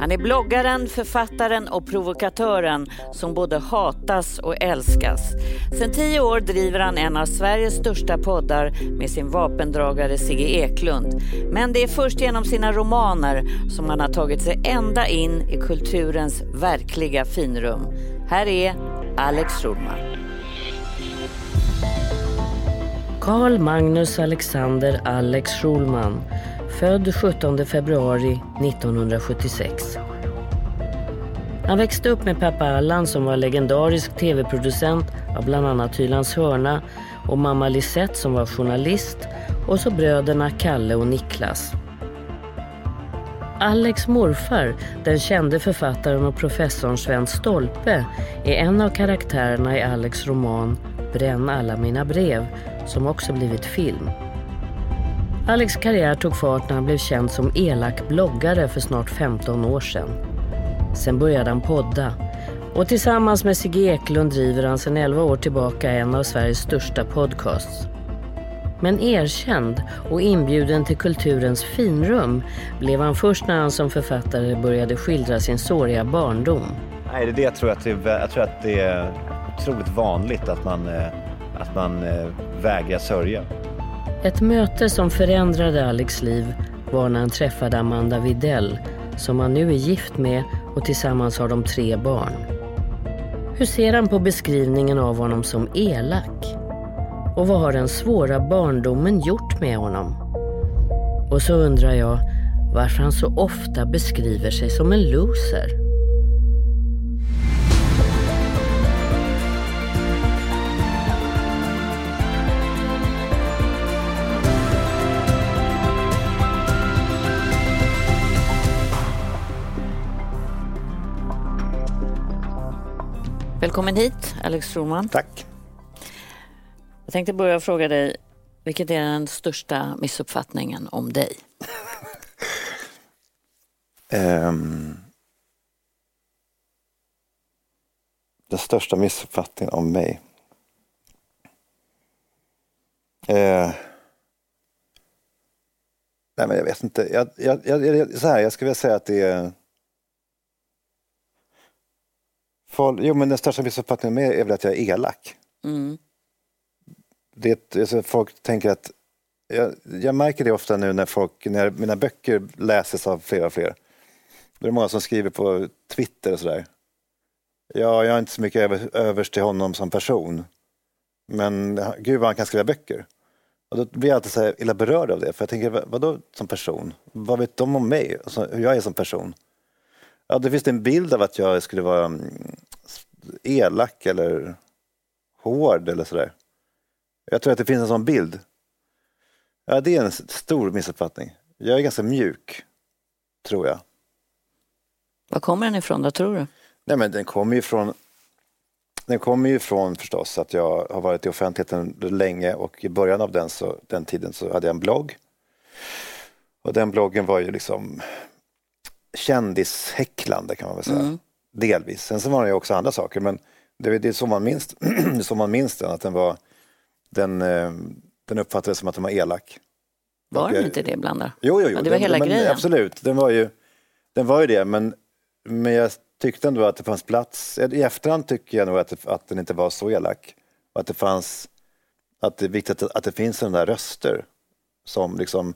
Han är bloggaren, författaren och provokatören som både hatas och älskas. Sedan tio år driver han en av Sveriges största poddar med sin vapendragare Sigge Eklund. Men det är först genom sina romaner som han har tagit sig ända in i kulturens verkliga finrum. Här är Alex Schulman. Carl Magnus Alexander Alex Schulman född 17 februari 1976. Han växte upp med pappa Allan som var legendarisk tv-producent av bland annat Hylands hörna och mamma Lisette som var journalist och så bröderna Kalle och Niklas. Alex morfar, den kände författaren och professorn Sven Stolpe, är en av karaktärerna i Alex roman Bränn alla mina brev, som också blivit film. Alex karriär tog fart när han blev känd som elak bloggare för snart 15 år sedan. Sen började han podda och tillsammans med Sigge Eklund driver han sedan 11 år tillbaka en av Sveriges största podcasts. Men erkänd och inbjuden till kulturens finrum blev han först när han som författare började skildra sin såriga barndom. Nej, det, jag, tror att det, jag tror att det är otroligt vanligt att man, eh, att man eh, vägrar sörja. Ett möte som förändrade Alex liv var när han träffade Amanda Videll som han nu är gift med och tillsammans har de tre barn. Hur ser han på beskrivningen av honom som elak? Och vad har den svåra barndomen gjort med honom? Och så undrar jag varför han så ofta beskriver sig som en loser. Välkommen hit, Alex Schulman. Tack. Jag tänkte börja fråga dig, vilket är den största missuppfattningen om dig? um, den största missuppfattningen om mig? Uh, nej men jag vet inte. Jag, jag, jag, så här, jag skulle vilja säga att det är Folk, jo, men den största missuppfattningen med är väl att jag är elak. Mm. Det, alltså, folk tänker att, jag, jag, märker det ofta nu när, folk, när mina böcker läses av fler och fler. Det är många som skriver på Twitter och sådär. Ja, jag har inte så mycket över, övers till honom som person. Men gud vad han kan skriva böcker. Och då blir jag alltid så illa berörd av det. För jag tänker, vadå som person? Vad vet de om mig? Alltså, hur jag är som person? Ja, det finns en bild av att jag skulle vara mm, elak eller hård eller sådär. Jag tror att det finns en sån bild. Ja, det är en stor missuppfattning. Jag är ganska mjuk, tror jag. Var kommer den ifrån då, tror du? Nej, men den kommer ju från den kommer ju ifrån förstås att jag har varit i offentligheten länge och i början av den, så, den tiden så hade jag en blogg. Och den bloggen var ju liksom kändishäcklande kan man väl säga. Mm. Delvis. Sen så var det ju också andra saker men det, det är så man minns, det så man minns den, att den var den, eh, den uppfattades som att den var elak. Var den inte det ibland då? Jo, jo, jo. Ja, det var den, hela men, grejen. Absolut, den var ju, den var ju det men, men jag tyckte ändå att det fanns plats. I efterhand tycker jag nog att, det, att den inte var så elak. Och att det fanns, att det är viktigt att, att det finns sådana där röster som liksom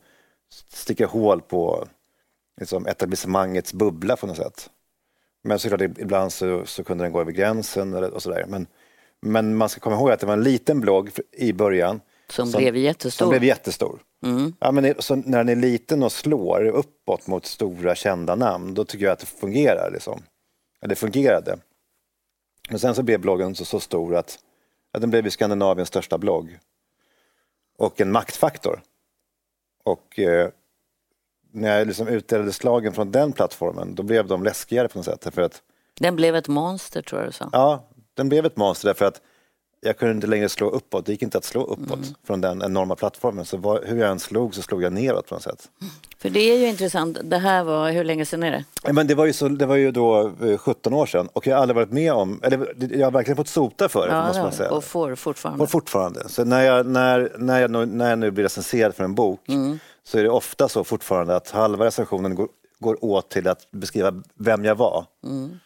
sticker hål på liksom etablissemangets bubbla på något sätt. Men såklart ibland så, så kunde den gå över gränsen och sådär. Men, men man ska komma ihåg att det var en liten blogg i början. Som, som blev jättestor. Som blev jättestor. Mm. Ja, men så när den är liten och slår uppåt mot stora kända namn, då tycker jag att det fungerar. Liksom. Det fungerade. Men sen så blev bloggen så, så stor att ja, den blev Skandinaviens största blogg. Och en maktfaktor. Och eh, när jag liksom utdelade slagen från den plattformen, då blev de läskigare på något sätt. För att, den blev ett monster tror jag du sa. Ja, den blev ett monster därför att jag kunde inte längre slå uppåt. Det gick inte att slå uppåt mm. från den enorma plattformen. Så var, hur jag än slog så slog jag neråt på något sätt. För det är ju intressant. Det här var, hur länge sedan är det? Men det, var ju så, det var ju då 17 eh, år sedan och jag har aldrig varit med om, eller jag har verkligen fått sota för det. Ja, måste man säga. Och får fortfarande. Får fortfarande. Så när jag, när, när, jag, när jag nu blir recenserad för en bok mm så är det ofta så fortfarande att halva recensionen går, går åt till att beskriva vem jag var. Mm.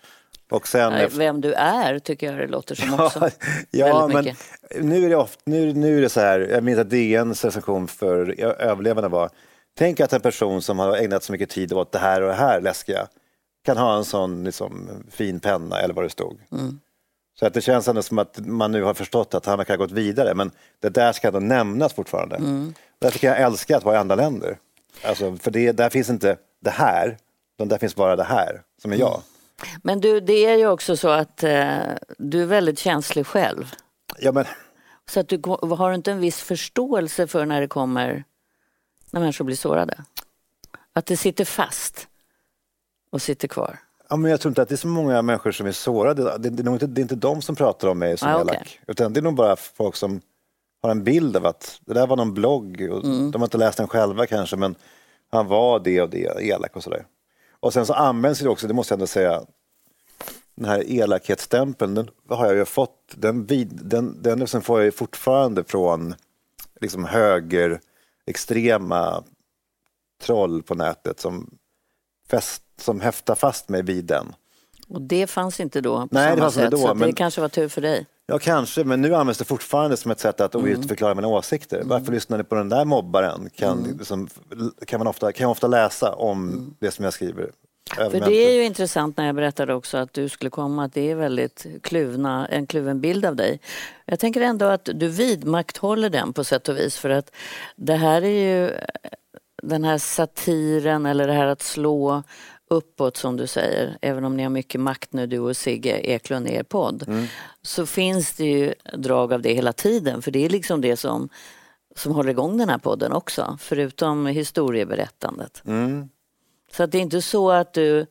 Och sen, Nej, Vem du är tycker jag det låter som också. ja, men mycket. nu är, det ofta, nu, nu är det så här, jag minns att DNs recension för överlevande var, tänk att en person som har ägnat så mycket tid åt det här och det här läskiga kan ha en sån liksom, fin penna eller vad det stod. Mm. Så att det känns ändå som att man nu har förstått att han verkar ha gått vidare, men det där ska ändå nämnas fortfarande. Mm. Därför kan jag älska att vara i andra länder. Alltså, för det, där finns inte det här, utan där finns bara det här, som är jag. Men du, det är ju också så att eh, du är väldigt känslig själv. Ja, men, Så att du har inte en viss förståelse för när det kommer, när människor blir sårade? Att det sitter fast och sitter kvar. Ja, men jag tror inte att det är så många människor som är sårade. Det, är, nog inte, det är inte de som pratar om mig som Ah, elak. okej. Utan det är nog bara folk som har en bild av att det där var någon blogg. Och Mm. De har inte läst den själva kanske, men han var det och det, elak och sådär. Och sen så används det också, det måste jag ändå säga, den här elakhetsstämpeln, den har jag ju fått, den, vid, den, den liksom får jag fortfarande från liksom höger, extrema troll på nätet som, fäst, som häftar fast mig vid den. Och det fanns inte då på Nej, det samma fanns inte sätt. då, så att det men- kanske var tur för dig. Ja, kanske, men nu används det fortfarande som ett sätt att Mm. ogiltigförklara mina åsikter. Varför lyssnar ni på den där mobbaren? Kan, Mm. liksom, kan, man ofta, kan jag ofta läsa om det som jag skriver. För det är ju intressant när jag berättade också att du skulle komma, att det är väldigt kluvna, en kluven bild av dig. Jag tänker ändå att du vidmakthåller den på sätt och vis för att det här är ju den här satiren eller det här att slå uppåt som du säger, även om ni har mycket makt nu du och Sigge Eklund i er podd, Mm. så finns det ju drag av det hela tiden för det är liksom det som, som håller igång den här podden också, förutom historieberättandet. Mm. Så att det är inte så att du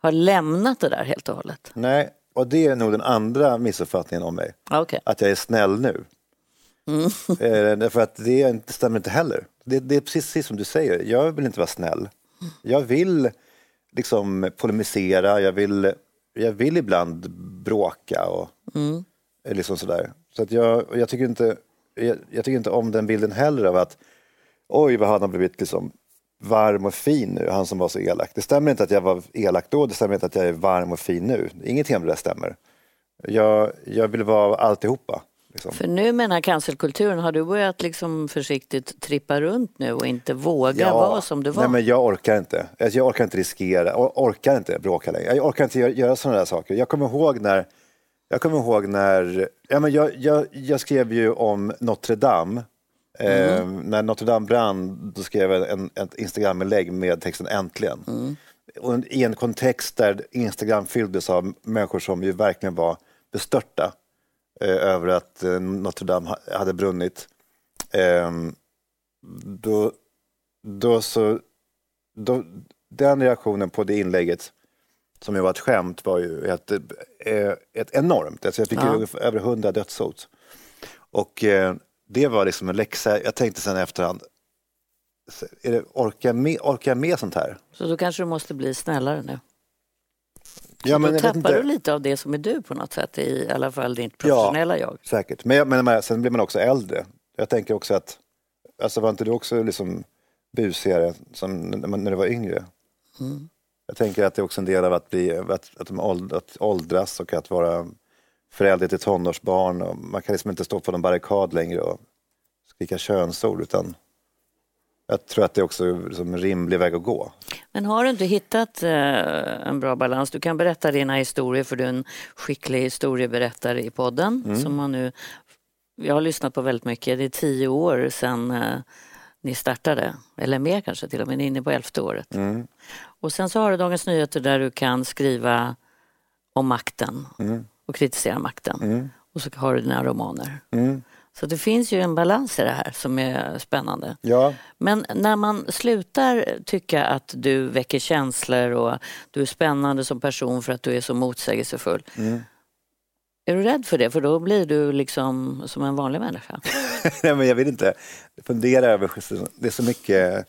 har lämnat det där helt och hållet? Nej, och det är nog den andra missuppfattningen om mig. Okej. Att jag är snäll nu. Mm. Eh, därför att det stämmer inte heller. Det, det är precis som du säger, jag vill inte vara snäll. Jag vill liksom polemisera, jag vill, jag vill ibland bråka och Mm. liksom sådär. Så att jag, jag, tycker inte, jag, jag tycker inte om den bilden heller av att oj vad han har blivit liksom varm och fin nu, han som var så elak. Det stämmer inte att jag var elak då, det stämmer inte att jag är varm och fin nu. Ingenting av det där stämmer. Jag, jag vill vara alltihopa. Liksom. För nu med den här cancelkulturen, har du börjat liksom försiktigt trippa runt nu och inte våga vara som du var? Nej, men jag orkar inte. Alltså, Jag orkar inte riskera, jag orkar inte bråka längre. Jag orkar inte göra, sådana där saker. Jag kommer ihåg när, jag kommer ihåg när, ja, men jag, jag, jag skrev ju om Notre Dame. Eh, när Notre Dame brann, då skrev jag en, ett Instagram-inlägg med texten Äntligen. Och I en kontext där Instagram fylldes av människor som ju verkligen var bestörta eh, över att eh, Notre Dame ha- hade brunnit. Ehm, då, då så, då, den reaktionen på det inlägget som ju var ett skämt var ju ett, eh, ett enormt, alltså jag fick Ja. över hundra dödshot. Och eh, det var liksom en läxa, jag tänkte sen i efterhand, är det, orkar, jag med, orkar jag med sånt här? Så då kanske du måste bli snällare nu? Ja, då jag vet tappar inte. du lite av det som är du på något sätt, i alla fall ditt professionella jag. Säkert, men, men men sen blir man också äldre. Jag tänker också att, alltså var inte du också liksom busigare som när, du var yngre? Mm. Jag tänker att det är också en del av att, bli, att, att, åld, att åldras och att vara förälder till tonårsbarn. Och man kan liksom inte stå på någon barrikad längre och skrika könsord utan jag tror att det är också liksom en rimlig väg att gå. Men har du inte hittat eh, en bra balans? Du kan berätta dina historier för du är en skicklig historieberättare i podden. Mm. Som man nu, jag har lyssnat på väldigt mycket. Det är tio år sedan eh, ni startade. Eller mer kanske till och med, ni är inne på elfte året. Mm. Och sen så har du Dagens Nyheter där du kan skriva om makten Mm. och kritisera makten. Mm. Och så har du dina romaner. Så det finns ju en balans i det här som är spännande. Ja, Men när man slutar tycka att du väcker känslor och du är spännande som person för att du är så motsägelsefull. Mm. Är du rädd för det? För då blir du liksom som en vanlig människa. Nej, men jag vill inte fundera över, det är så mycket,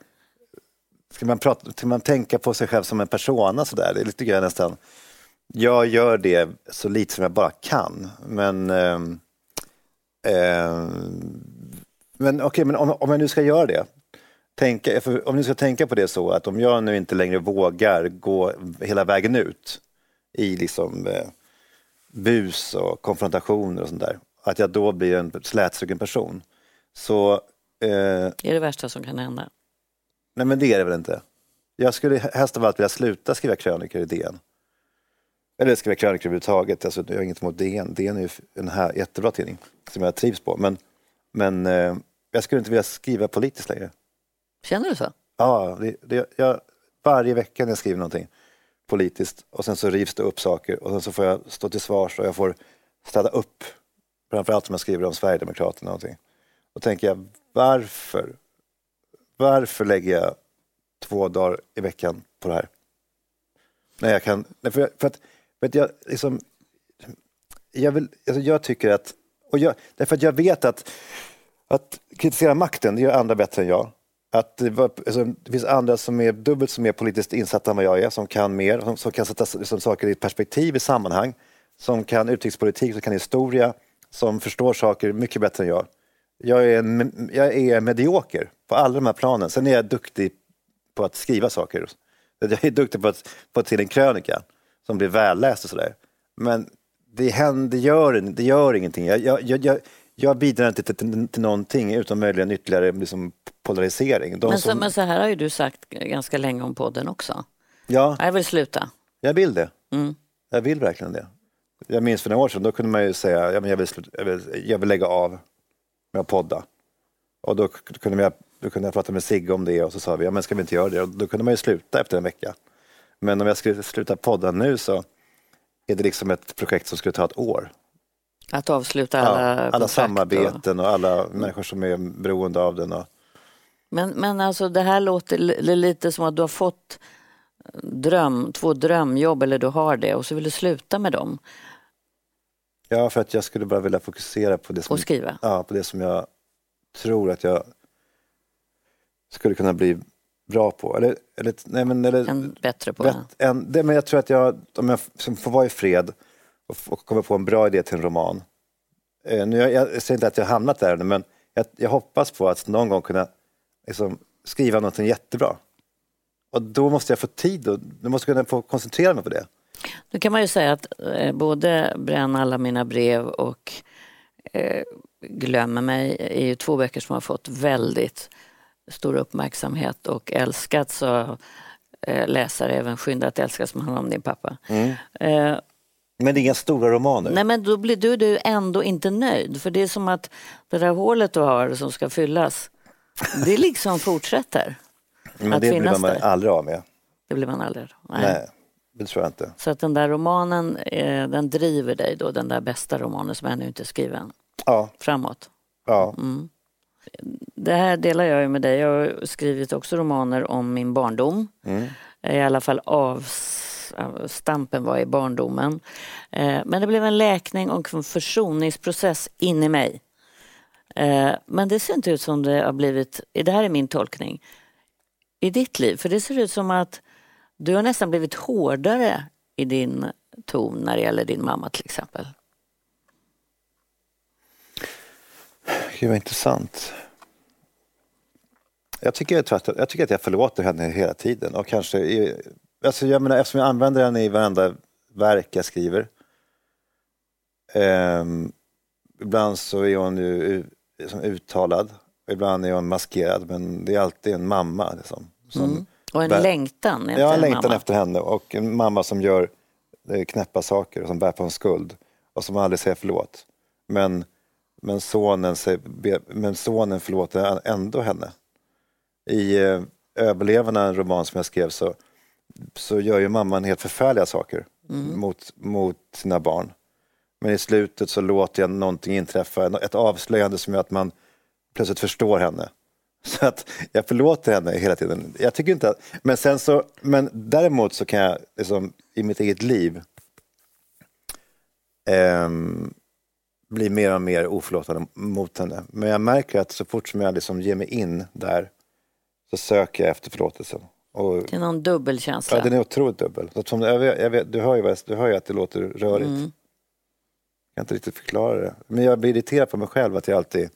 ska man, prata, ska man tänka på sig själv som en persona sådär, det är lite grann nästan, jag gör det så lite som jag bara kan, men ehm, men okej, men om, om jag nu ska göra det, tänka, om ni ska tänka på det så att om jag nu inte längre vågar gå hela vägen ut i liksom eh, bus och konfrontationer och sånt där, att jag då blir en slätstruken person. Så... Eh, är det värsta som kan hända? Nej men det är det väl inte. Jag skulle helst av allt vilja sluta skriva krönikor i DN. Eller skriva krönikor överhuvudtaget. Alltså, jag har inget emot DN. DN är ju en här, jättebra tidning som jag trivs på. Men, men eh, jag skulle inte vilja skriva politiskt längre. Känner du så? Ja, det, det, jag, varje vecka när jag skriver någonting politiskt och sen så rivs det upp saker och sen så får jag stå till svars och jag får städa upp. Framförallt om jag skriver om Sverigedemokraterna. Någonting. Då tänker jag, varför? Varför lägger jag två dagar i veckan på det här? När jag kan, för, för att, Vet jag liksom, jag, vill, alltså jag tycker att, och jag, därför att jag vet att, att kritisera makten, det gör andra bättre än jag. Att det, var, alltså, det finns andra som är dubbelt så mer politiskt insatta än vad jag är, som kan mer, som, som kan sätta liksom, saker i perspektiv, i sammanhang, som kan utrikespolitik, som kan historia, som förstår saker mycket bättre än jag. Jag är, jag är medioker på alla de här planen. Sen är jag duktig på att skriva saker. Jag är duktig på att få till en krönika som blir välläst och sådär. Men det, händer, det, gör, det gör ingenting. Jag, jag, jag, jag bidrar inte till, till, till någonting utom möjligen ytterligare liksom, polarisering. Men, så, som... men så här har ju du sagt ganska länge om podden också. Ja. Jag vill sluta. Jag vill det. Mm. Jag vill verkligen det. Jag minns för några år sedan, då kunde man ju säga jag, vill, jag, vill, jag vill lägga av med att podda. Och då kunde, jag, då kunde jag prata med Sigge om det och så sa vi, ja men ska vi inte göra det? Och då kunde man ju sluta efter en vecka. Men om jag skulle sluta podda nu så är det liksom ett projekt som skulle ta ett år. Att avsluta alla ja, Alla samarbeten och... och alla människor som är beroende av den. Och... Men, men alltså det här låter lite som att du har fått dröm, två drömjobb eller du har det och så vill du sluta med dem. Ja, för att jag skulle bara vilja fokusera på det som, och skriva. Ja, på det som jag tror att jag skulle kunna bli bra på. Eller, eller, nej, men, eller, en bättre på. Bet, en, det, men jag tror att jag, om jag får vara i fred och, och kommer på en bra idé till en roman. Eh, nu, jag, jag säger inte att jag har hamnat där men jag, jag hoppas på att någon gång kunna liksom, skriva någonting jättebra. Och då måste jag få tid och då måste jag kunna få koncentrera mig på det. Då kan man ju säga att eh, både Bränn alla mina brev och eh, Glömmer mig är ju två böcker som har fått väldigt stor uppmärksamhet och älskats av eh, läsare, även Skynda att älska som handlar om din pappa. Mm. Eh, men det är inga stora romaner? Nej, men då blir du, du ändå inte nöjd. För det är som att det där hålet du har som ska fyllas, det liksom fortsätter. Men att det blir man där. aldrig av med. Det blir man aldrig Nej. Nej, det tror jag inte. Så att den där romanen, eh, den driver dig då, den där bästa romanen som ännu inte är skriven. Ja. Framåt. Ja. Mm. Det här delar jag ju med dig. Jag har skrivit också romaner om min barndom. Mm. I alla fall avstampen var i barndomen. Eh, men det blev en läkning och en försoningsprocess in i mig. Eh, men det ser inte ut som det har blivit, det här är min tolkning, i ditt liv. För det ser ut som att du har nästan blivit hårdare i din ton när det gäller din mamma till exempel. Gud vad intressant. Jag tycker, jag, jag tycker att jag förlåter henne hela tiden och kanske, alltså jag menar, eftersom jag använder henne i varenda verk jag skriver. Um, ibland så är hon ju liksom uttalad, ibland är hon maskerad men det är alltid en mamma. Liksom, som mm. Och en bär, längtan efter Ja, en längtan mamma. efter henne och en mamma som gör eh, knäppa saker och som bär på en skuld och som aldrig säger förlåt. Men, men, sonen, men sonen förlåter ändå henne i eh, Överlevarna, en roman som jag skrev, så, så gör ju mamman helt förfärliga saker mm. mot, mot sina barn. Men i slutet så låter jag någonting inträffa, ett avslöjande som gör att man plötsligt förstår henne. Så att jag förlåter henne hela tiden. Jag tycker inte att, men, sen så, men däremot så kan jag liksom, i mitt eget liv eh, bli mer och mer oförlåtande mot henne. Men jag märker att så fort som jag liksom ger mig in där så söker jag efter förlåtelsen. Och, det är någon dubbelkänsla. Ja, den är otroligt dubbel. Så som, jag vet, jag vet, du, hör ju, du hör ju att det låter rörigt. Mm. Jag kan inte riktigt förklara det. Men jag blir irriterad på mig själv att jag alltid...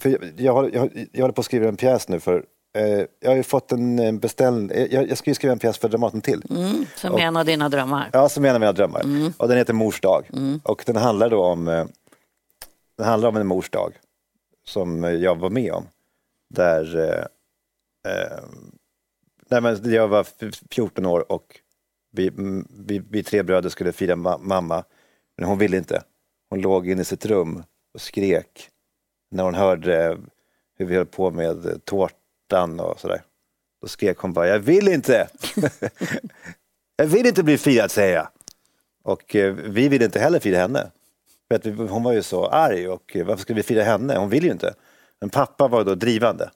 För jag, jag, jag, jag håller på att skriva en pjäs nu för jag har ju fått en beställning, eh, jag, ska ju skriva en pjäs för Dramaten till. Mm, som och, en av dina drömmar. Ja, som en av mina drömmar. Mm. Och den heter Mors dag. Mm. Och den handlar då om, eh, den handlar om en mors dag som jag var med om. Där eh, nej, men jag var 14 år och vi, vi, vi tre bröder skulle fira ma mamma, men hon ville inte. Hon låg inne i sitt rum och skrek när hon hörde hur vi höll på med tårtan och sådär. Då skrek hon bara, jag vill inte! jag vill inte bli firad, säger jag. Och eh, vi ville inte heller fira henne. För att vi, hon var ju så arg och varför skulle vi fira henne? Hon vill ju inte. Men pappa var då drivande.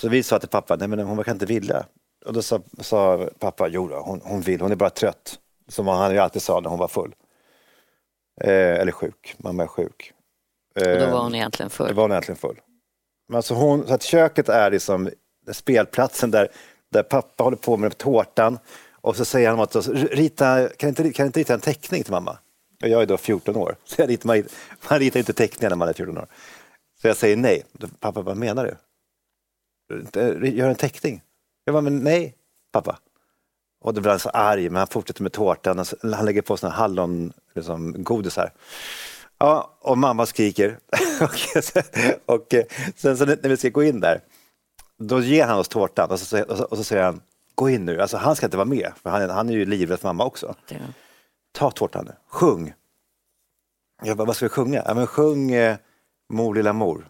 Så vi sa till pappa, nej men hon kan inte vilja. Och då sa, sa pappa, jo då, hon, hon vill, hon är bara trött. Som han ju alltid sa när hon var full. Eh, eller sjuk, mamma är sjuk. Eh, och då var hon egentligen full? Då var hon egentligen full. Men alltså hon, så att köket är liksom spelplatsen där, där pappa håller på med tårtan och så säger han att rita, kan inte, kan inte rita en teckning till mamma? Och jag är då 14 år, så jag ritar, man, man ritar inte teckningar när man är 14 år. Så jag säger nej. Pappa, vad menar du? Gör en teckning. Jag bara, men nej pappa. Och då blir han så arg, men han fortsätter med tårtan. Han lägger på såna hallongodisar. liksom, godisar. Ja, och mamma skriker. och sen så när vi ska gå in där, då ger han oss tårtan och så, och så, och så säger han, gå in nu. Alltså han ska inte vara med, för han, han är ju livrädd för mamma också. Ja. Ta tårtan nu, sjung. Jag bara, vad ska vi sjunga? Ja, men sjung eh, Mor lilla mor.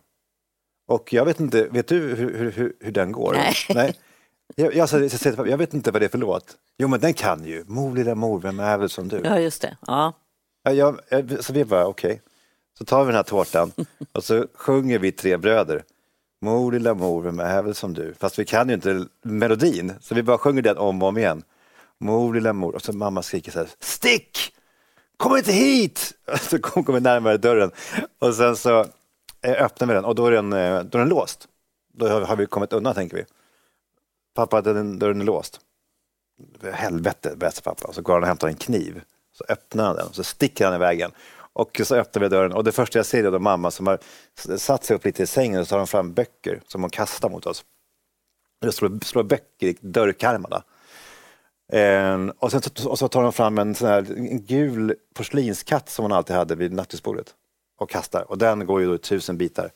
Och jag vet inte, vet du hur, hur, hur den går? Nej. Nej. Jag, jag, jag, jag, vet inte vad det är för låt. Jo men den kan ju. Mor lilla mor, vem är väl som du? Ja just det. Ja. Ja, jag, så vi bara okej. Okay. Så tar vi den här tårtan och så sjunger vi tre bröder. Mor lilla mor, vem är väl som du? Fast vi kan ju inte melodin, så vi bara sjunger den om och om igen. Mor lilla mor, och så mamma skriker så här, stick! Kom inte hit! Så kommer vi närmare dörren och sen så Eh, öppnar vi den och då är den, eh, då är den låst. Då har vi kommit undan tänker vi. Pappa, den, dörren är låst. Helvete, berättar pappa. Så går han och hämtar en kniv. Så öppnar han den och så sticker han iväg den Och så öppnar vi dörren och det första jag ser är då mamma som har satt sig upp lite i sängen och så tar hon fram böcker som hon kastar mot oss. Det slår, slår böcker i dörrkarmarna. Eh, och, sen, och så tar hon fram en, sån här, en gul porslinskatt som hon alltid hade vid nattduksbordet och kastar och den går ju då i tusen bitar.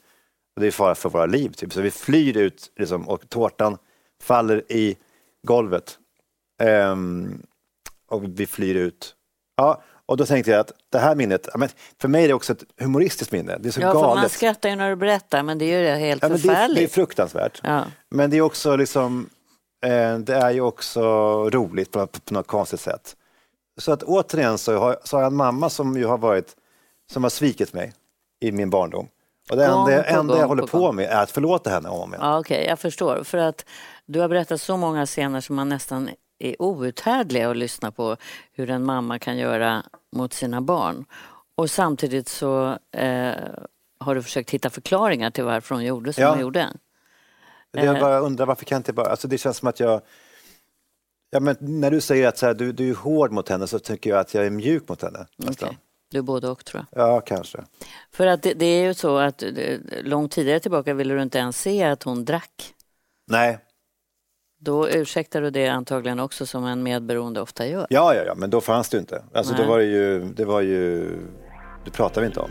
Och det är fara för våra liv, typ. så vi flyr ut liksom, och tårtan faller i golvet. Um, och vi flyr ut. Ja, och då tänkte jag att det här minnet, för mig är det också ett humoristiskt minne. Det är så ja, galet. För man skrattar ju när du berättar, men det är ju helt ja, förfärligt. Det är, det är fruktansvärt. Ja. Men det är också liksom, eh, det är ju också roligt på, på, något konstigt sätt. Så att återigen så har, så har jag en mamma som ju har varit som har svikit mig i min barndom. Och det gång enda, enda jag håller på, på med är att förlåta henne om igen. Ja, Okej, okay, jag förstår. För att du har berättat så många scener som man nästan är outhärdliga att lyssna på hur en mamma kan göra mot sina barn. Och samtidigt så eh, har du försökt hitta förklaringar till varför hon gjorde som ja. hon gjorde. Jag eh. bara undrar varför kan inte bara, alltså det känns som att jag Ja, men när du säger att så här, du, du är hård mot henne så tycker jag att jag är mjuk mot henne. Okay. Du är både och tror jag. Ja, kanske. För att det, det, är ju så att eh, långt tidigare tillbaka ville du inte ens se att hon drack. Nej. Då ursäktar du det antagligen också som en medberoende ofta gör. Ja, ja, ja, men då fanns det inte. Alltså Nej. då var det ju, det var ju, det pratar vi inte om.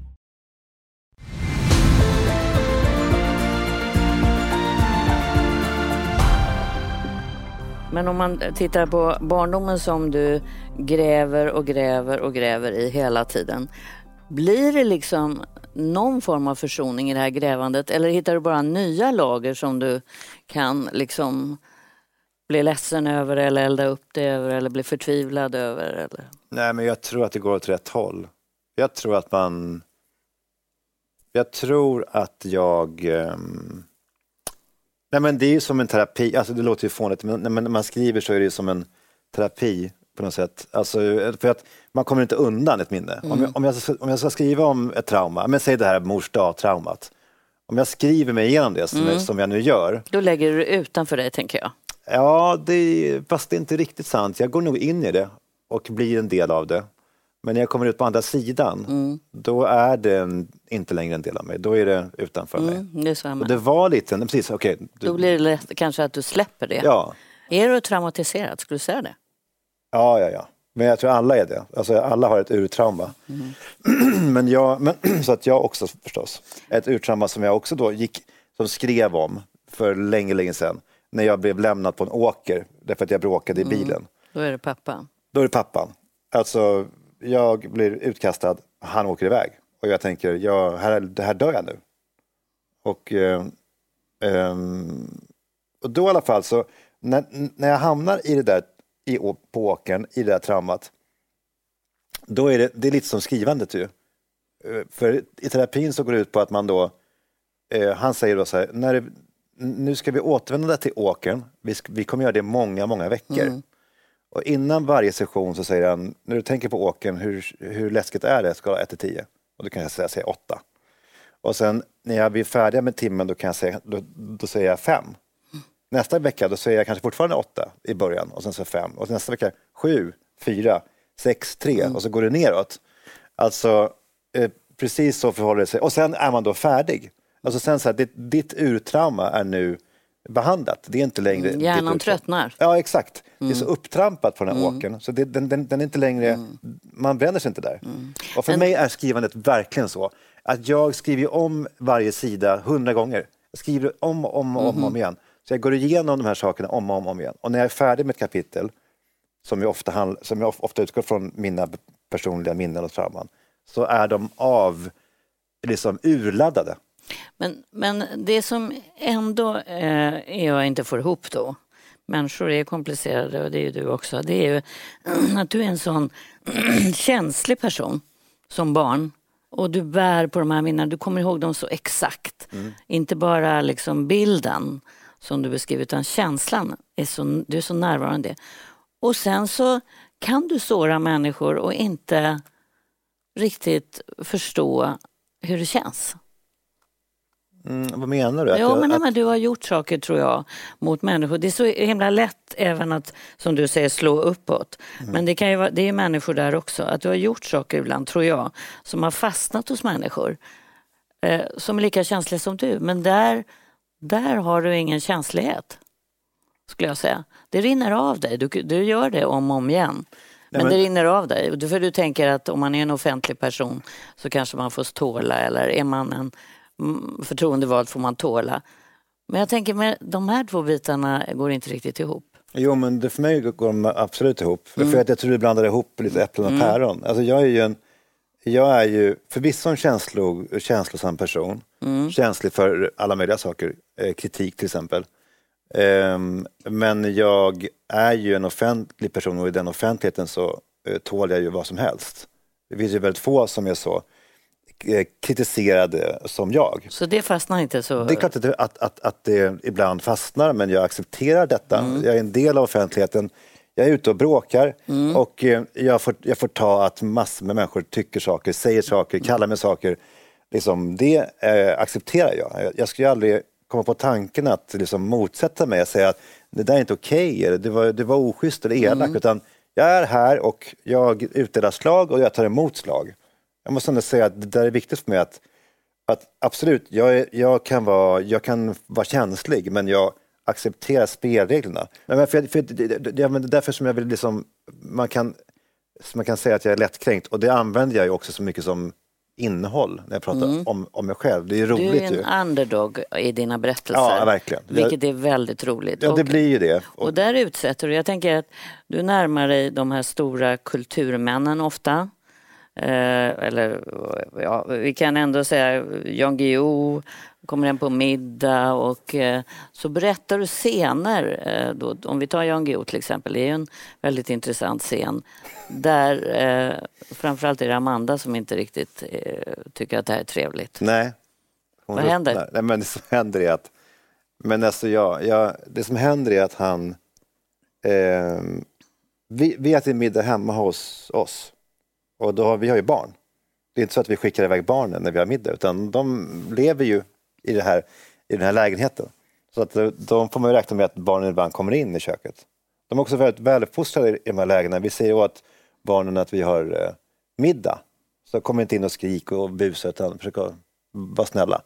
Men om man tittar på barndomen som du gräver och gräver och gräver i hela tiden. Blir det liksom någon form av försoning i det här grävandet eller hittar du bara nya lager som du kan liksom bli ledsen över eller elda upp det över eller bli förtvivlad över? Eller? Nej, men jag tror att det går åt rätt håll. Jag tror att man Jag tror att jag... Um... Nej, men det är ju som en terapi, alltså det låter ju fånigt, men när man skriver så är det som en terapi på något sätt. Alltså, för att man kommer inte undan ett minne. Mm. Om, jag, om, jag, om jag ska skriva om ett trauma, men säg det här mors dag-traumat. Om jag skriver mig igenom det, som, mm. som jag nu gör. Då lägger du det utanför dig, tänker jag. Ja, det, fast det är inte riktigt sant. Jag går nog in i det och blir en del av det. Men när jag kommer ut på andra sidan, mm. då är det inte längre en del av mig. Då är det utanför mm, mig. Det, och det var lite, precis, okay, du, Då blir det lätt, kanske att du släpper det. Ja. Är du traumatiserad, skulle du säga det? Ja, ja, ja. Men jag tror alla är det. Alltså, alla har ett urtrauma. Mm. men jag, men, så att jag också förstås. Ett urtrauma som jag också då gick, som skrev om för länge, länge sedan. När jag blev lämnad på en åker därför att jag bråkade i mm. bilen. Då är det pappan? Då är det pappan. Alltså, jag blir utkastad, han åker iväg. Och jag tänker, ja, här, här dör jag nu. Och, eh, eh, och då i alla fall så, när, när jag hamnar i det där i, på åkern i det där traumat, då är det, det är lite som skrivandet ju. Eh, för i terapin så går det ut på att man då, eh, han säger då så här, när det, nu ska vi återvända till åkern, vi, ska, vi kommer göra det många, många veckor. Mm. Och innan varje session så säger han, när du tänker på åkern, hur, hur läskigt är det? Skala 1 till 10? Och då kan jag säga, säga 8. Och sen när jag blir färdig med timmen då, kan jag säga, då, då säger jag 5. Nästa vecka då säger jag kanske fortfarande 8 i början och sen så 5 och nästa vecka 7, 4, 6, 3 och så går det neråt. Alltså eh, precis så förhåller det sig och sen är man då färdig. Alltså sen så här, ditt, ditt urtrauma är nu behandlat. Det är inte längre... Mm, hjärnan tröttnar. Ja, exakt. Mm. Det är så mm. upptrampat på den här mm. åkern så det, den, den, den, är inte längre... Mm. Man vänder sig inte där. Mm. Och för Men... mig är skrivandet verkligen så att jag skriver om varje sida hundra gånger. Jag skriver om och om, och om, om igen. Så jag går igenom de här sakerna om och om, om igen. Och när jag är färdig med ett kapitel, som jag ofta, handl- som jag ofta utgår från mina personliga minnen och trauman, så är de av, liksom urladdade. Men, men det som ändå eh, jag inte får ihop då, människor är komplicerade och det är ju du också, det är ju att du är en sån känslig person som barn och du bär på de här minnena, du kommer ihåg dem så exakt. Mm. Inte bara liksom bilden som du beskriver utan känslan, är så, du är så närvarande. Och sen så kan du såra människor och inte riktigt förstå hur det känns. Mm, vad menar du? Att ja, men, att... men du har gjort saker tror jag mot människor. Det är så himla lätt även att, som du säger, slå uppåt. Mm. Men det, kan ju vara, det är människor där också. Att du har gjort saker ibland, tror jag, som har fastnat hos människor. Eh, som är lika känsliga som du. Men där, där har du ingen känslighet. Skulle jag säga. Det rinner av dig. Du, du gör det om och om igen. Men, men det rinner av dig. För du tänker att om man är en offentlig person så kanske man får tåla eller är man en förtroendevald får man tåla. Men jag tänker, med de här två bitarna går inte riktigt ihop. Jo, men det, för mig går de absolut ihop. Mm. För att jag tror du blandar ihop lite äpplen och mm. päron. Alltså jag är ju en, jag är ju förvisso en känslo, känslosam person. Mm. Känslig för alla möjliga saker, eh, kritik till exempel. Um, men jag är ju en offentlig person och i den offentligheten så uh, tål jag ju vad som helst. Det finns ju väldigt få som är så. Eh, kritiserade som jag. Så det fastnar inte så? Det är klart att det, att, att, att det ibland fastnar men jag accepterar detta. Mm. Jag är en del av offentligheten. Jag är ute och bråkar mm. och eh, jag får, jag får ta att massor med människor tycker saker, säger saker, mm. kallar mig saker. Liksom, det eh, accepterar jag. Jag skulle aldrig komma på tanken att liksom, motsätta mig och säga att det där är inte okej, okay, det, var, det var oschysst eller elakt. Mm. Utan jag är här och jag utdelar slag och jag tar emot slag jag måste ändå säga att det där är viktigt för mig att, att absolut, jag, är, jag, kan vara, jag kan vara känslig men jag accepterar spelreglerna. Men för, för, det är därför som jag vill liksom, man kan, man kan säga att jag är lättkränkt och det använder jag ju också så mycket som innehåll när jag pratar mm. om, om mig själv. Det är roligt Du är en ju. underdog i dina berättelser. Ja, verkligen. Vilket är väldigt roligt. Ja, det blir ju det. Och, och där utsätter du, jag tänker att du närmar dig de här stora kulturmännen ofta. Eh, eller ja, vi kan ändå säga Jan Guillou kommer hem på middag och eh, så berättar du scener. Eh, då, om vi tar Jan Guillou till exempel, det är en väldigt intressant scen där eh, framförallt är det Amanda som inte riktigt eh, tycker att det här är trevligt. Nej, Hon Vad händer? ruttnar. Nej, men det som händer är att, men alltså jag, jag, det som händer är att han, eh, vi, vi äter middag hemma hos oss och då har, vi har ju barn. Det är inte så att vi skickar iväg barnen när vi har middag utan de lever ju i, det här, i den här lägenheten. Så att eh, de, får man ju räkna med att barnen ibland kommer in i köket. De är också väldigt väluppfostrade i de här lägena. Vi säger åt barnen att vi har eh, middag. Så kom inte in och skrik och busa utan försök vara snälla.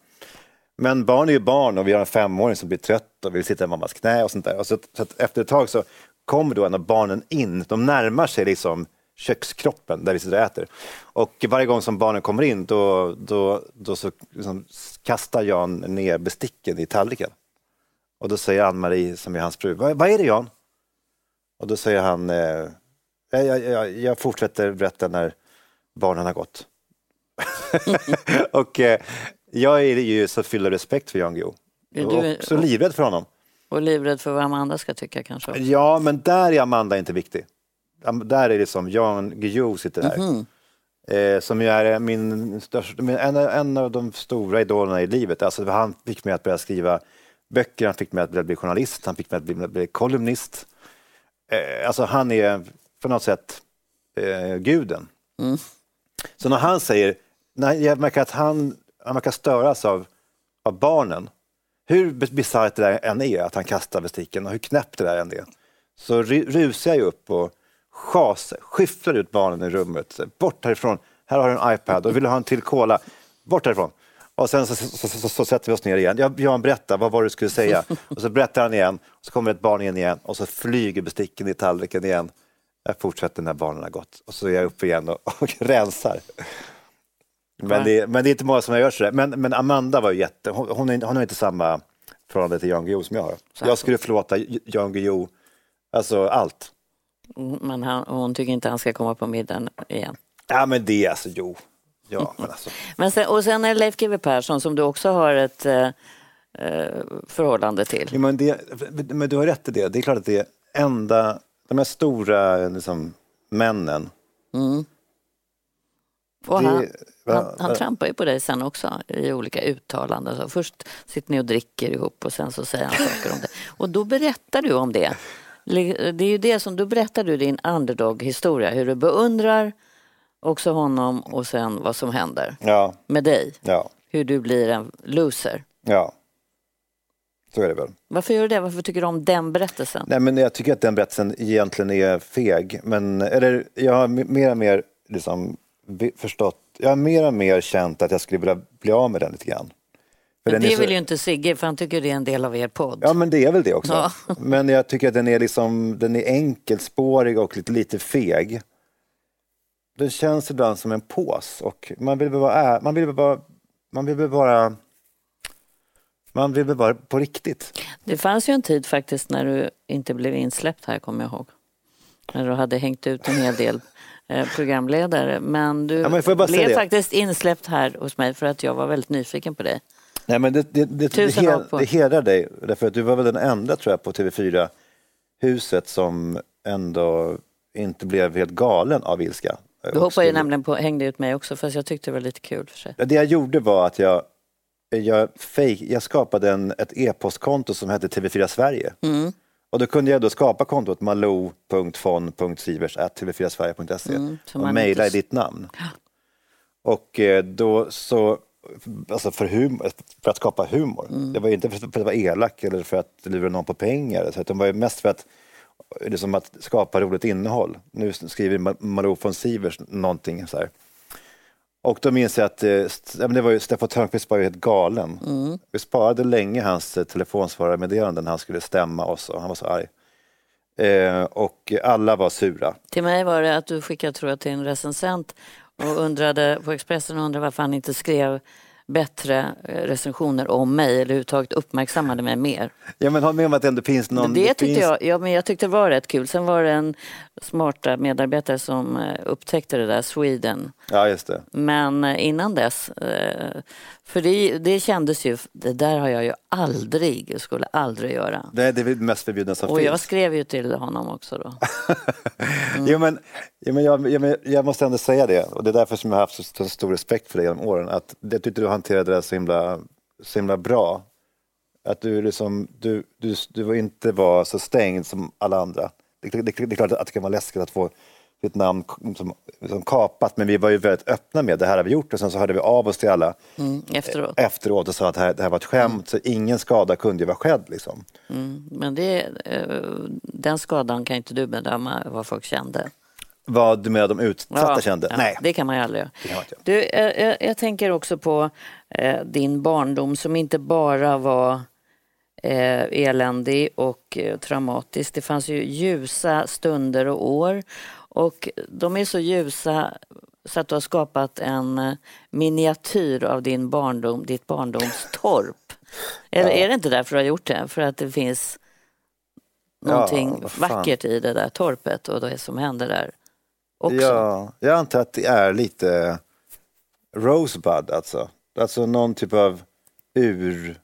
Men barn är ju barn och vi har en femåring som blir trött och vill sitta i mammas knä och sånt där. Och så, så att efter ett tag så kommer då en av barnen in, de närmar sig liksom kökskroppen där vi sitter och äter. Och varje gång som barnen kommer in då, då, då så liksom kastar Jan ner besticken i tallriken. Och då säger Ann-Marie, som är hans fru, vad, vad är det Jan? Och då säger han, eh, jag, jag, jag, fortsätter berätta när barnen har gått. och eh, jag är ju så fylld av respekt för Jan Guillou. Och så livrädd för honom. Och livrädd för vad Amanda ska tycka kanske. Ja, men där är Amanda inte viktig. Där är det som Jan Guillou sitter där. Mhm. Eh, som ju är min största, en, en av de stora idolerna i livet. Alltså, han fick mig att börja skriva böcker, han fick mig att bli, journalist, han fick mig att bli, bli kolumnist. Eh, alltså han är på något sätt eh, guden. Mm. Så när han säger, när jag märker att han, han verkar störas av, av barnen, hur bisarrt det där än är, att han kastar besticken och hur knäppt det där än är, så ru- rusar jag upp och schasar, skyfflar ut barnen i rummet. Bort härifrån, här har du en iPad och vill du ha en till cola, bort härifrån. Och sen så, så, så, så, sätter vi oss ner igen. Jag, Jan, berätta, vad var det du skulle säga? Och så berättar han igen, och så kommer ett barn in igen och så flyger besticken i tallriken igen. Jag fortsätter när barnen har gått och så är jag uppe igen och, och rensar. Men det, men det är inte många som gjort sådär. Men, men Amanda var ju jätte, hon, hon, är, hon har inte samma förhållande till Jan Guillou som jag har. Jag skulle förlåta Jan Guillou, alltså allt. Mm, Men han, hon tycker inte han ska komma på middagen igen. Ja men det är alltså, jo. Ja, men alltså. Men sen, och sen är Leif GW Persson som du också har ett eh, eh, förhållande till. Ja, men, det, men du har rätt i det. Det är klart att det enda, de här stora liksom, männen. Och det- han, han, han trampar ju på dig sen också i olika uttalanden. Så först sitter ni och dricker ihop och sen så säger han saker om det. Och då berättar du om det. Det är ju det som, då berättar du din underdog-historia. Hur du beundrar också honom och sen vad som händer Ja, med dig. ja, Hur du blir en loser. ja. Så är det väl. Varför gör du det? Varför tycker du om den berättelsen? Nej, men jag tycker att den berättelsen egentligen är feg. Men, eller, jag har mer och mer liksom, förstått, jag har mer och mer känt att jag skulle vilja bli av med den lite grann. Det så- vill ju inte Sigge för han tycker det är en del av er podd. Ja, men det är väl det också. Ja. Men jag tycker att den är, liksom, den är enkelspårig och lite, lite feg. Den känns ibland som en pås och man vill vara, man vill vara, man vill vara, man vill vara på riktigt. Det fanns ju en tid faktiskt när du inte blev insläppt här, kommer jag ihåg. När du hade hängt ut en hel del eh, programledare. Men du Ja, men blev faktiskt insläppt här hos mig för att jag var väldigt nyfiken på dig. Nej, men det, det, det, det, he- det hedrar dig, därför att du var väl den enda tror jag på TV4-huset som ändå inte blev helt galen av ilska. Du Och hoppade ju nämligen på, hängde ut mig också fast jag tyckte det var lite kul för sig. Ja, Det jag gjorde var att jag, jag, fake, jag skapade en, ett e-postkonto som hette TV4 Sverige. Mm. Och då kunde jag då skapa kontot malou.fon.sivers.tv4sverige.se Mm, och mejla i inte- ditt namn. Och eh, då så, alltså för, hum, för att skapa humor. Mm. Det var ju inte för, att vara elak eller för att lura någon på pengar. Så det var mest för att, liksom att skapa roligt innehåll. Nu skriver Ma- Malou von Sivers någonting så här. Och då minns jag att eh, det var ju, Steffan Törnqvist var ju helt galen. Vi sparade länge hans eh, telefonsvararmeddelanden när han skulle stämma oss och han var så arg. Eh, och alla var sura. Till mig var det att du skickade tror jag till en recensent och undrade på Expressen och undrade varför han inte skrev bättre eh, recensioner om mig eller överhuvudtaget uppmärksammade mig mer. Ja men håll med om att det ändå finns någon... Det tyckte finns, jag, ja, men jag tyckte det var rätt kul. Sen var det en smarta medarbetare som eh, upptäckte det där, Sweden. Ja just det. Men eh, innan dess, eh, för det, det kändes ju, det där har jag ju aldrig, skulle aldrig göra. Det är det mest förbjudna som Och finns. jag skrev ju till honom också då. Jo, men, jo, men jag, jag, jag måste ändå säga det, och det är därför som jag har haft så, stor respekt för dig genom åren, att jag tyckte du hanterade det så himla så himla bra. Att du, liksom, du, du, du inte var så stängd som alla andra. Det, det, det är klart att det kan vara läskigt att få sitt namn som, som kapat, men vi var ju väldigt öppna med det här har vi gjort och sen så hörde vi av oss till alla mm, efteråt. efteråt och sa att det här, det här var ett skämt, mm. så ingen skada kunde ju vara skedd. Liksom. Mm, men det, den skadan kan inte du bedöma vad folk kände. Vad du menar de utsatta ja, kände? Ja, Nej. Det kan man ju aldrig göra. Du, jag, jag, tänker också på eh, din barndom som inte bara var eh, eländig och eh, traumatisk. Det fanns ju ljusa stunder och år och de är så ljusa så att du har skapat en eh, miniatyr av din barndom, ditt barndomstorp. Eller ja. är det inte därför du har gjort det? För att det finns någonting ja, vackert i det där torpet och det som händer där också? Ja, jag antar att det är lite Rosebud alltså. Alltså någon typ av ur,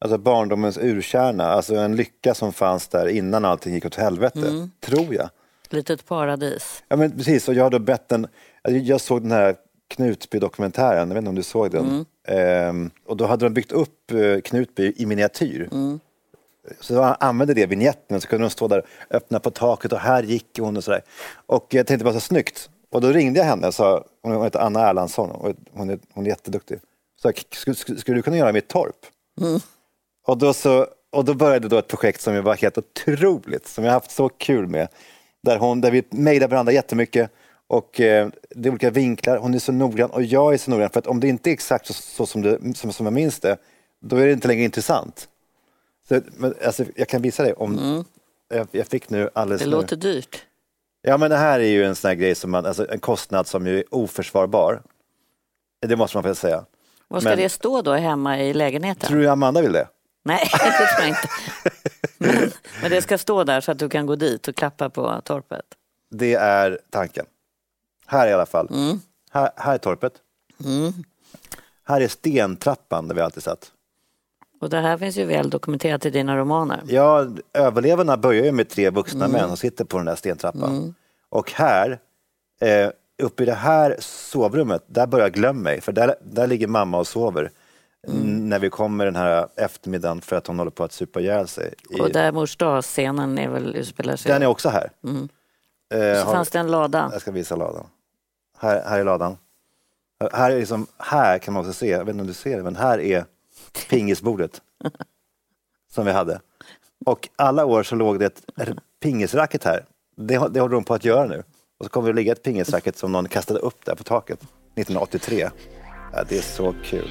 alltså barndomens urkärna, alltså en lycka som fanns där innan allting gick åt helvete, mm. tror jag. Litet paradis. Ja men precis, och jag hade bett en, alltså, jag såg den här Knutby-dokumentären, jag vet inte om du såg den. Mm. Ehm, och då hade de byggt upp eh, Knutby i miniatyr. Mm. Så jag använde det vignetten så kunde de stå där och öppna på taket och här gick hon och sådär. Och jag tänkte bara så snyggt. Och då ringde jag henne och sa, hon heter Anna Erlandsson och hon är, hon är jätteduktig. Så skulle, skulle du kunna göra mitt torp? Mm. Och, då så, och då började då ett projekt som var helt otroligt, som jag haft så kul med. Där, hon, där vi mejlar varandra jättemycket och eh, det är olika vinklar. Hon är så noggrann och jag är så noggrann för att om det inte är exakt så, så som, det, som, som jag minns det, då är det inte längre intressant. Så, men, alltså, jag kan visa dig om... Mm. Jag, jag, fick nu alldeles Det nu. låter dyrt. Ja men det här är ju en sån här grej som man, alltså en kostnad som ju är oförsvarbar. Det måste man väl säga. Var ska men, det stå då hemma i lägenheten? Tror du Amanda vill det? Nej, det tror jag inte. Men, men, det ska stå där så att du kan gå dit och klappa på torpet? Det är tanken. Här i alla fall. Mm. Här, här är torpet. Mm. Här är stentrappan där vi alltid satt. Och det här finns ju väl dokumenterat i dina romaner. Ja, överlevarna börjar ju med tre vuxna mm. män som sitter på den där stentrappan. Mm. Och här, eh, uppe i det här sovrummet, där börjar Glöm mig, för där, där ligger mamma och sover. Mm. När vi kommer den här eftermiddagen för att hon håller på att supa ihjäl sig. Och där mors scenen är väl utspelar sig? Den är också här. Mm. Eh, Så har, fanns det en lada? Jag ska visa ladan. Här, här är ladan. Här, är liksom, här kan man också se, jag vet inte om du ser det, men här är pingisbordet som vi hade. Och alla år så låg det ett pingisracket här. Det, det håller de på att göra nu. Och så kommer det att ligga ett pingisracket som någon kastade upp där på taket 1983. Ja, det är så kul.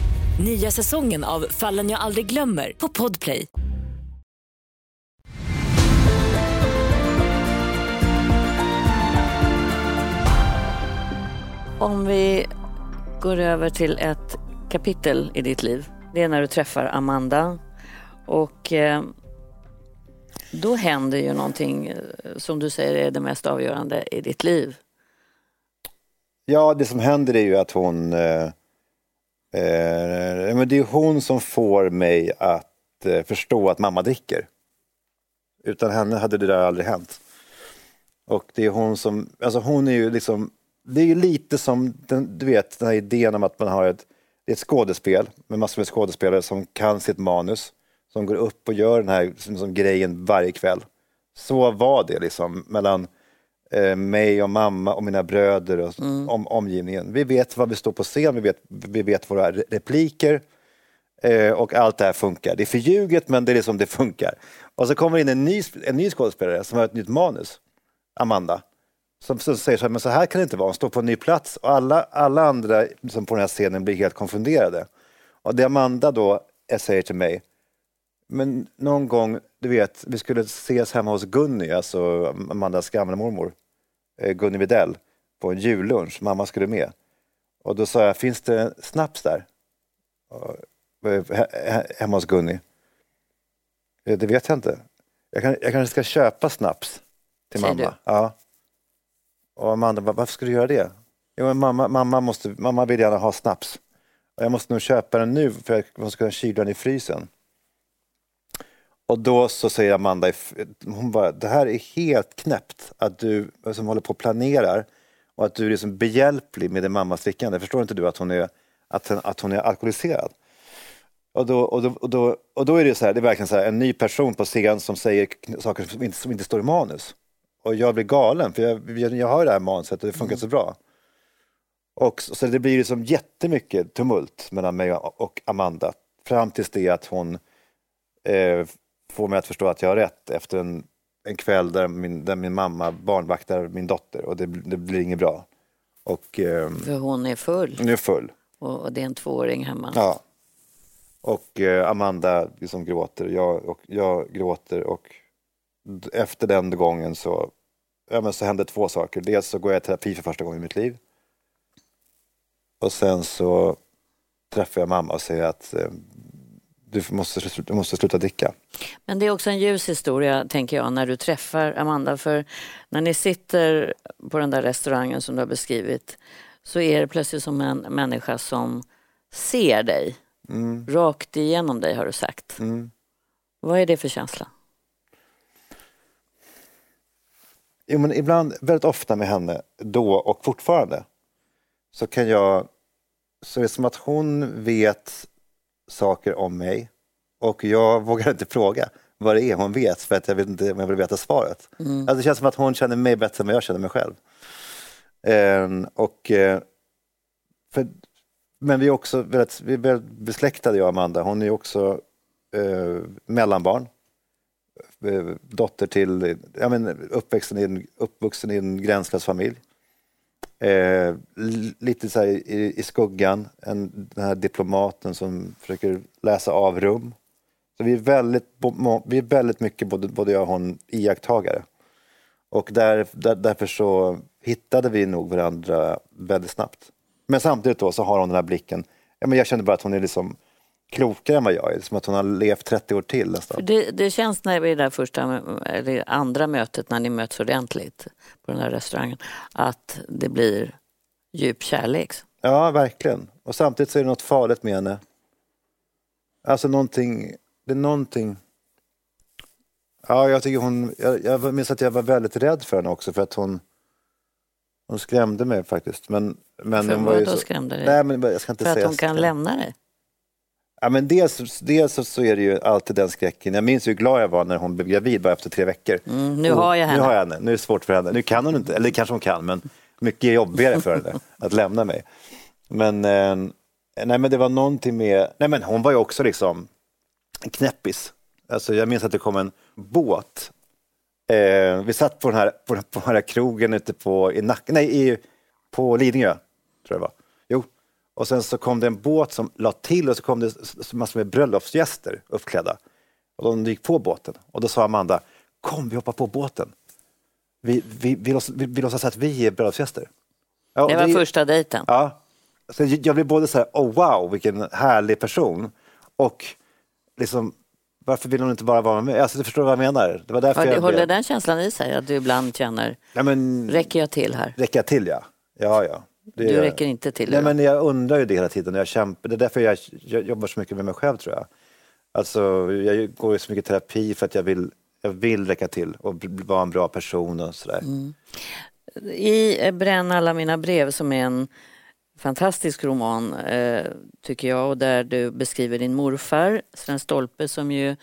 Nya säsongen av Fallen jag aldrig glömmer på Podplay. Om vi går över till ett kapitel i ditt liv. Det är när du träffar Amanda. Och eh, då händer ju någonting eh, som du säger är det mest avgörande i ditt liv. Ja, det som händer är ju att hon... Eh, eh, men det är hon som får mig att eh, förstå att mamma dricker. Utan henne hade det där aldrig hänt. Och det är hon som, alltså hon är ju liksom, det är ju lite som, den, du vet, den här idén om att man har ett det är ett skådespel med massor med skådespelare som kan sitt manus, som går upp och gör den här liksom, grejen varje kväll. Så var det liksom mellan eh, mig och mamma och mina bröder och mm. om, omgivningen. Vi vet vad vi står på scen, vi vet, vi vet våra repliker eh, och allt det här funkar. Det är förljuget men det är liksom det funkar. Och så kommer in en ny, en ny skådespelare som har ett nytt manus, Amanda som, som säger så här, men så här kan det inte vara, hon står på en ny plats och alla, alla andra som på den här scenen blir helt konfunderade. Och det Amanda då säger till mig, men någon gång, du vet, vi skulle ses hemma hos Gunny, alltså Amandas gamla mormor, eh, Gunny Videll, på en jullunch, mamma skulle med. Och då sa jag, finns det snaps där? Eh, he- he- hemma hos Gunni? Eh, Det vet jag inte. Jag, kan, jag kanske ska köpa snaps till Säger mamma. du? Ja. Och Amanda, "Va- varför ska du göra det? Jo, mamma, mamma, måste, mamma vill gärna ha snaps. Och jag måste nog köpa den nu för att jag måste kunna kyla den i frysen. Och då så säger Amanda, hon bara, det här är helt knäppt att du som håller på och planerar och att du är liksom behjälplig med din mammas drickande. Förstår inte du att hon är, att, att hon är alkoholiserad? Och då, och, då, och, då, och då är det så här, det är verkligen så här, en ny person på scen som säger saker som inte, som inte står i manus. Och jag blir galen, för jag, jag, jag har det här manuset och det funkar så bra. Och så, det blir liksom jättemycket tumult mellan mig och och Amanda fram tills det att hon eh, får mig att förstå att jag har rätt efter en, en kväll där min, där min mamma barnvaktar min dotter och det, det blir inget bra. Och eh, För hon är full nu är full. och och det är en tvååring hemma. Ja. Och eh, Amanda liksom gråter, jag, och jag gråter och efter den gången så, ja, men så hände två saker. Dels så går jag i terapi för första gången i mitt liv. Och sen så träffar jag mamma och säger att eh, du måste, du måste sluta dricka. Men det är också en ljus historia, tänker jag, när du träffar Amanda. För när ni sitter på den där restaurangen som du har beskrivit så är det plötsligt som en människa som ser dig. Rakt igenom dig, har du sagt. Mm. Vad är det för känsla? Jo, men ibland, väldigt ofta med henne, då och fortfarande, så kan jag... Så är det som att hon vet saker om mig och jag vågar inte fråga vad det är hon vet för att jag vet inte om jag vill veta svaret. Alltså, det känns som att hon känner mig bättre än vad jag känner mig själv. Ehm, och, eh, för, men vi är också väldigt, vi är väldigt besläktade, jag och Amanda. Hon är också eh, mellanbarn eh, dotter till, ja, men uppväxten i en, uppvuxen i en gränslös familj. Eh, lite så här i, i skuggan, en, den här diplomaten som försöker läsa av rum. Så vi är väldigt, vi är väldigt mycket, både, både jag och hon, iakttagare. Och där, där, därför så hittade vi nog varandra väldigt snabbt. Men samtidigt då så har hon den här blicken, ja, men jag känner bara att hon är liksom klokare än vad jag är, som att hon har levt 30 år till nästan. Det, det känns när vi är där första, eller andra mötet, när ni möts ordentligt på den här restaurangen, att det blir djup kärlek. Ja, verkligen. Och samtidigt så är det något farligt med henne. Alltså någonting, det är någonting... Ja, jag tycker hon... Jag, jag minns att jag var väldigt rädd för henne också för att hon... Hon skrämde mig faktiskt. Men, men För hon var ju så... skrämde dig? Nej, men jag ska inte För att säga hon kan skräm- lämna dig? Ja, men dels, dels så, är det ju alltid den skräcken. Jag minns hur glad jag var när hon blev gravid bara efter tre veckor. Mm, nu har jag henne. Nu har jag henne. Nu är det svårt för henne. Nu kan hon inte, eller kanske hon kan, men mycket jobbigare för henne att lämna mig. Men, eh, nej, men det var någonting med, nej men hon var ju också liksom en knäppis. Alltså, jag minns att det kom en båt. Eh, vi satt på den här, på, på den här krogen ute på, i Nack, nej, i, på Lidingö, tror jag det var. Och sen så kom det en båt som la till och så kom det massor med bröllopsgäster uppklädda. Och de gick på båten och då sa Amanda, kom vi hoppar på båten. Vi, vi, vi, låtsas, vi, vi låtsas att vi är bröllopsgäster. Ja, Det var första dejten. Ja. Så jag blev både så här, oh wow, vilken härlig person. Och liksom, varför vill hon inte bara vara med? Alltså, du förstår vad jag menar? Det var därför Har du, jag håller blev... den känslan i sig? Att du ibland känner, Ja, men, räcker jag till här? räcker jag till, ja. Ja, ja. Det Du räcker inte till. Nej, men jag undrar ju det hela tiden. Jag kämpar. Det är därför jag, jag jobbar så mycket med mig själv, tror jag. Alltså, jag går i så mycket terapi för att jag vill, jag vill räcka till och vara en bra person och sådär. Mm. I eh, Bränn alla mina brev som är en fantastisk roman eh, tycker jag och där du beskriver din morfar Sven Stolpe som ju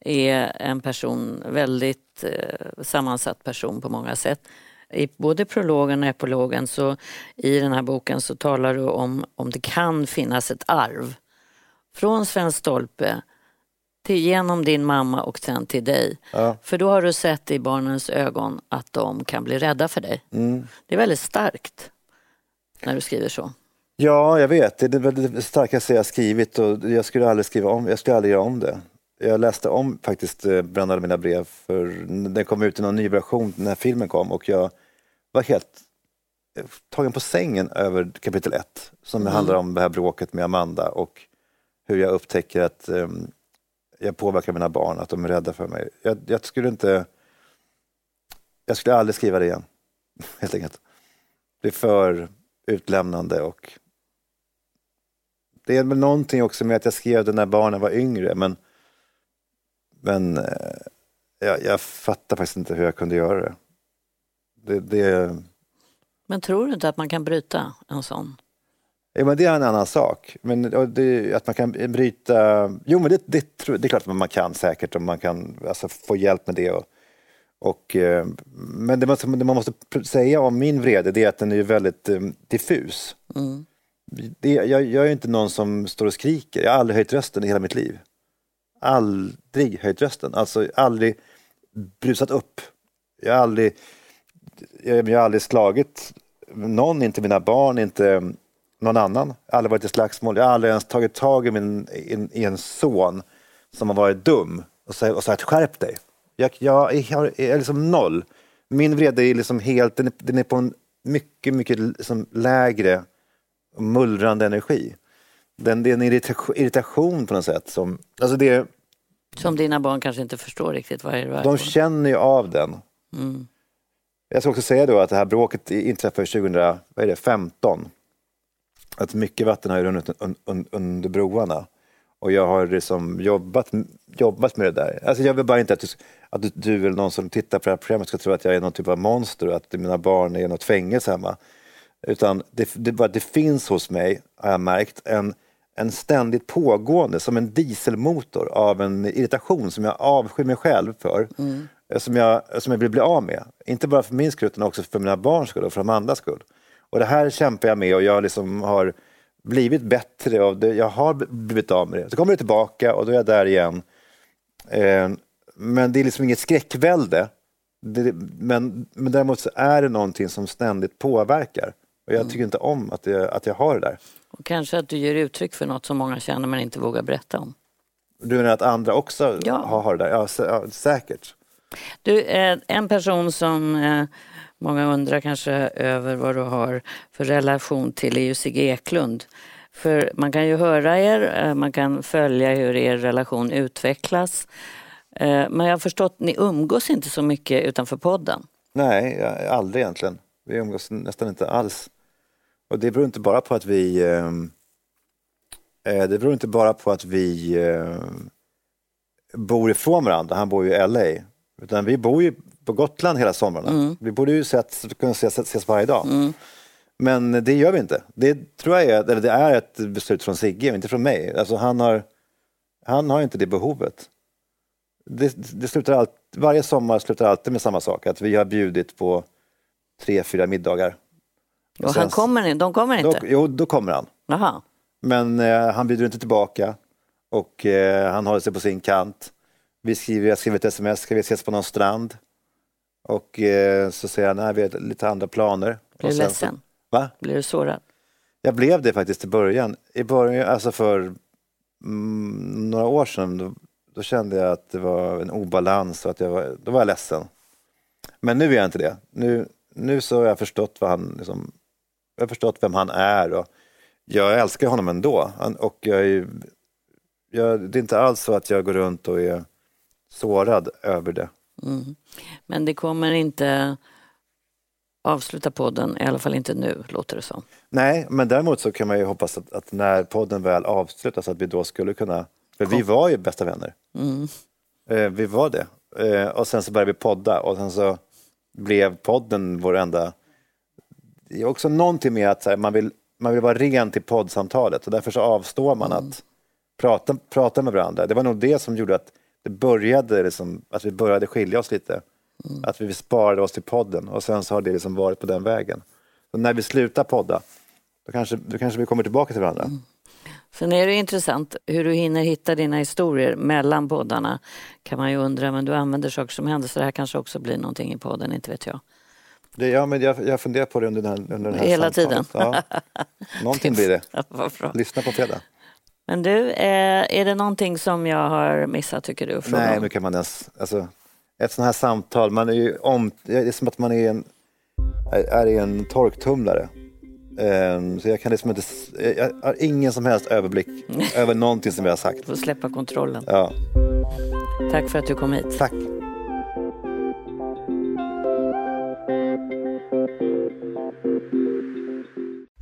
är en person, väldigt eh, sammansatt person på många sätt. I både prologen och epilogen så i den här boken så talar du om om det kan finnas ett arv från Sven Stolpe till, genom din mamma och sen till dig. Ja. För då har du sett i barnens ögon att de kan bli rädda för dig. Mm. Det är väldigt starkt när du skriver så. Ja, jag vet. Det är det starkaste jag skrivit och jag skulle aldrig skriva om, jag skulle aldrig göra om det. Jag läste om faktiskt eh, Bränn alla mina brev för den kom ut i någon ny version när filmen kom och jag var helt eh, tagen på sängen över kapitel 1 som handlar om det här bråket med Amanda och hur jag upptäcker att um, jag påverkar mina barn, att de är rädda för mig. Jag, jag, skulle inte... Jag skulle aldrig skriva det igen, helt enkelt. Det är för utlämnande och det är väl någonting också med att jag skrev det när barnen var yngre men, men eh, jag, jag fattar faktiskt inte hur jag kunde göra det. det, det... Men tror du inte att man kan bryta en sån? Ja, men det är en annan sak. Men det, att man kan bryta... Jo, men det, det, det är klart att man kan säkert och man kan alltså, få hjälp med det. Och, och, eh, men det man, det man måste säga om min vrede det är att den är väldigt um, diffus. Mm. Det, jag, jag, är inte någon som står och skriker. Jag har aldrig höjt rösten i hela mitt liv. Aldrig höjt rösten. Alltså aldrig brusat upp. Jag har aldrig, jag, jag har aldrig slagit någon, inte mina barn, inte någon annan. Jag har aldrig varit i slagsmål. Jag har aldrig ens tagit tag i, min, i, i en son som har varit dum och, och sagt skärp dig. Jag, jag, jag är liksom noll. Min vrede är liksom helt, den är, den är på en mycket, mycket liksom lägre mullrande energi. Den, det är en irritation, irritation på något sätt. Som, alltså det, som dina barn kanske inte förstår riktigt vad det är De känner ju av den. Mm. Jag ska också säga då att det här bråket inträffade 2015. Att mycket vatten har runnit un, un, under broarna. Och jag har liksom jobbat, jobbat med det där. Alltså jag vill bara inte att du, att du, eller någon som tittar på det här programmet ska tro att jag är någon typ av monster och att mina barn är i något fängelse hemma. Utan det, det, det finns hos mig, har jag märkt, en, en ständigt pågående, som en dieselmotor av en irritation som jag avskyr mig själv för. Mm. Som, jag, som jag vill bli av med. Inte bara för min skull utan också för mina barns skull och för de andras skull. Och det här kämpar jag med och jag liksom har blivit bättre och jag har blivit av med det. Så kommer det tillbaka och då är jag där igen. Eh, men det är liksom inget skräckvälde. Men, men däremot så är det någonting som ständigt påverkar. Och jag mm. tycker inte om att jag, att jag har det där. Och kanske att du ger uttryck för något som många känner men inte vågar berätta om. Du menar att andra också ja. har, det där? Ja, sä ja, säkert. Du, eh, en person som eh, många undrar kanske över vad du har för relation till är ju Sigge Eklund. För man kan ju höra er, eh, man kan följa hur er relation utvecklas. Men jag har förstått, ni umgås inte så mycket utanför podden? Nej, aldrig egentligen. Vi umgås nästan inte alls. Och det beror inte bara på att vi ehm, eh, det beror inte bara på att vi eh, bor ifrån varandra, han bor ju i LA. Utan vi bor ju på Gotland hela somrarna. Mm. Vi borde ju sett, kunna ses, ses varje dag. Mm. Men det gör vi inte. Det tror jag är, eller det är ett beslut från Sigge, inte från mig. Alltså han, har, han har inte det behovet. Det, det slutar allt, varje sommar slutar alltid med samma sak, att vi har bjudit på tre, fyra middagar. Och, och han kommer, de kommer inte? Då, jo, då kommer han. Aha. Men eh, han bjuder inte tillbaka och eh, han håller sig på sin kant. Vi skriver, jag skriver ett sms, ska vi ses på någon strand? Och eh, så säger han, nej vi har lite andra planer. Blir du ledsen? Så, va? Blir du sårad? Jag blev det faktiskt i början. I början, alltså för mm, några år sedan, då, då, kände jag att det var en obalans och att jag var, då var jag ledsen. Men nu är jag inte det. Nu, nu så har jag förstått vad han, liksom, jag har förstått vem han är och jag älskar honom ändå. Och jag är, jag, det är inte alls så att jag går runt och är sårad över det. Mm. Men det kommer inte avsluta podden, i alla fall inte nu låter det som. Nej, men däremot så kan man ju hoppas att, att när podden väl avslutas att vi då skulle kunna, för Kom. vi var ju bästa vänner. Mm. Eh, vi var det. Eh, och sen så började vi podda och sen så blev podden vår enda... Det är också någonting med att här, man, vill, man vill vara ren till poddsamtalet och därför så avstår man mm. att prata, prata med varandra. Det var nog det som gjorde att det började liksom, att vi började skilja oss lite. Mm. Att vi sparade oss till podden och sen så har det liksom varit på den vägen. Så när vi slutar podda, då kanske, då kanske vi kommer tillbaka till varandra. Mm. Sen är det intressant hur du hinner hitta dina historier mellan poddarna. Kan man ju undra, men du använder saker som händer så det här kanske också blir någonting i podden, inte vet jag. Det, ja, men jag, jag funderar på det under den här, under den här Hela tiden? Ja. Någonting blir det. Lyssna på fredag. Men du, är, eh, är det någonting som jag har missat tycker du? Nej, men kan man ens... Alltså, ett sånt här samtal, man är ju om, det är som att man är, en, är i en torktumlare. Ehm, Så jag kan liksom inte, jag har ingen som helst överblick över någonting som jag har sagt. Får släppa kontrollen. Ja, Tack för att du kom hit. tack.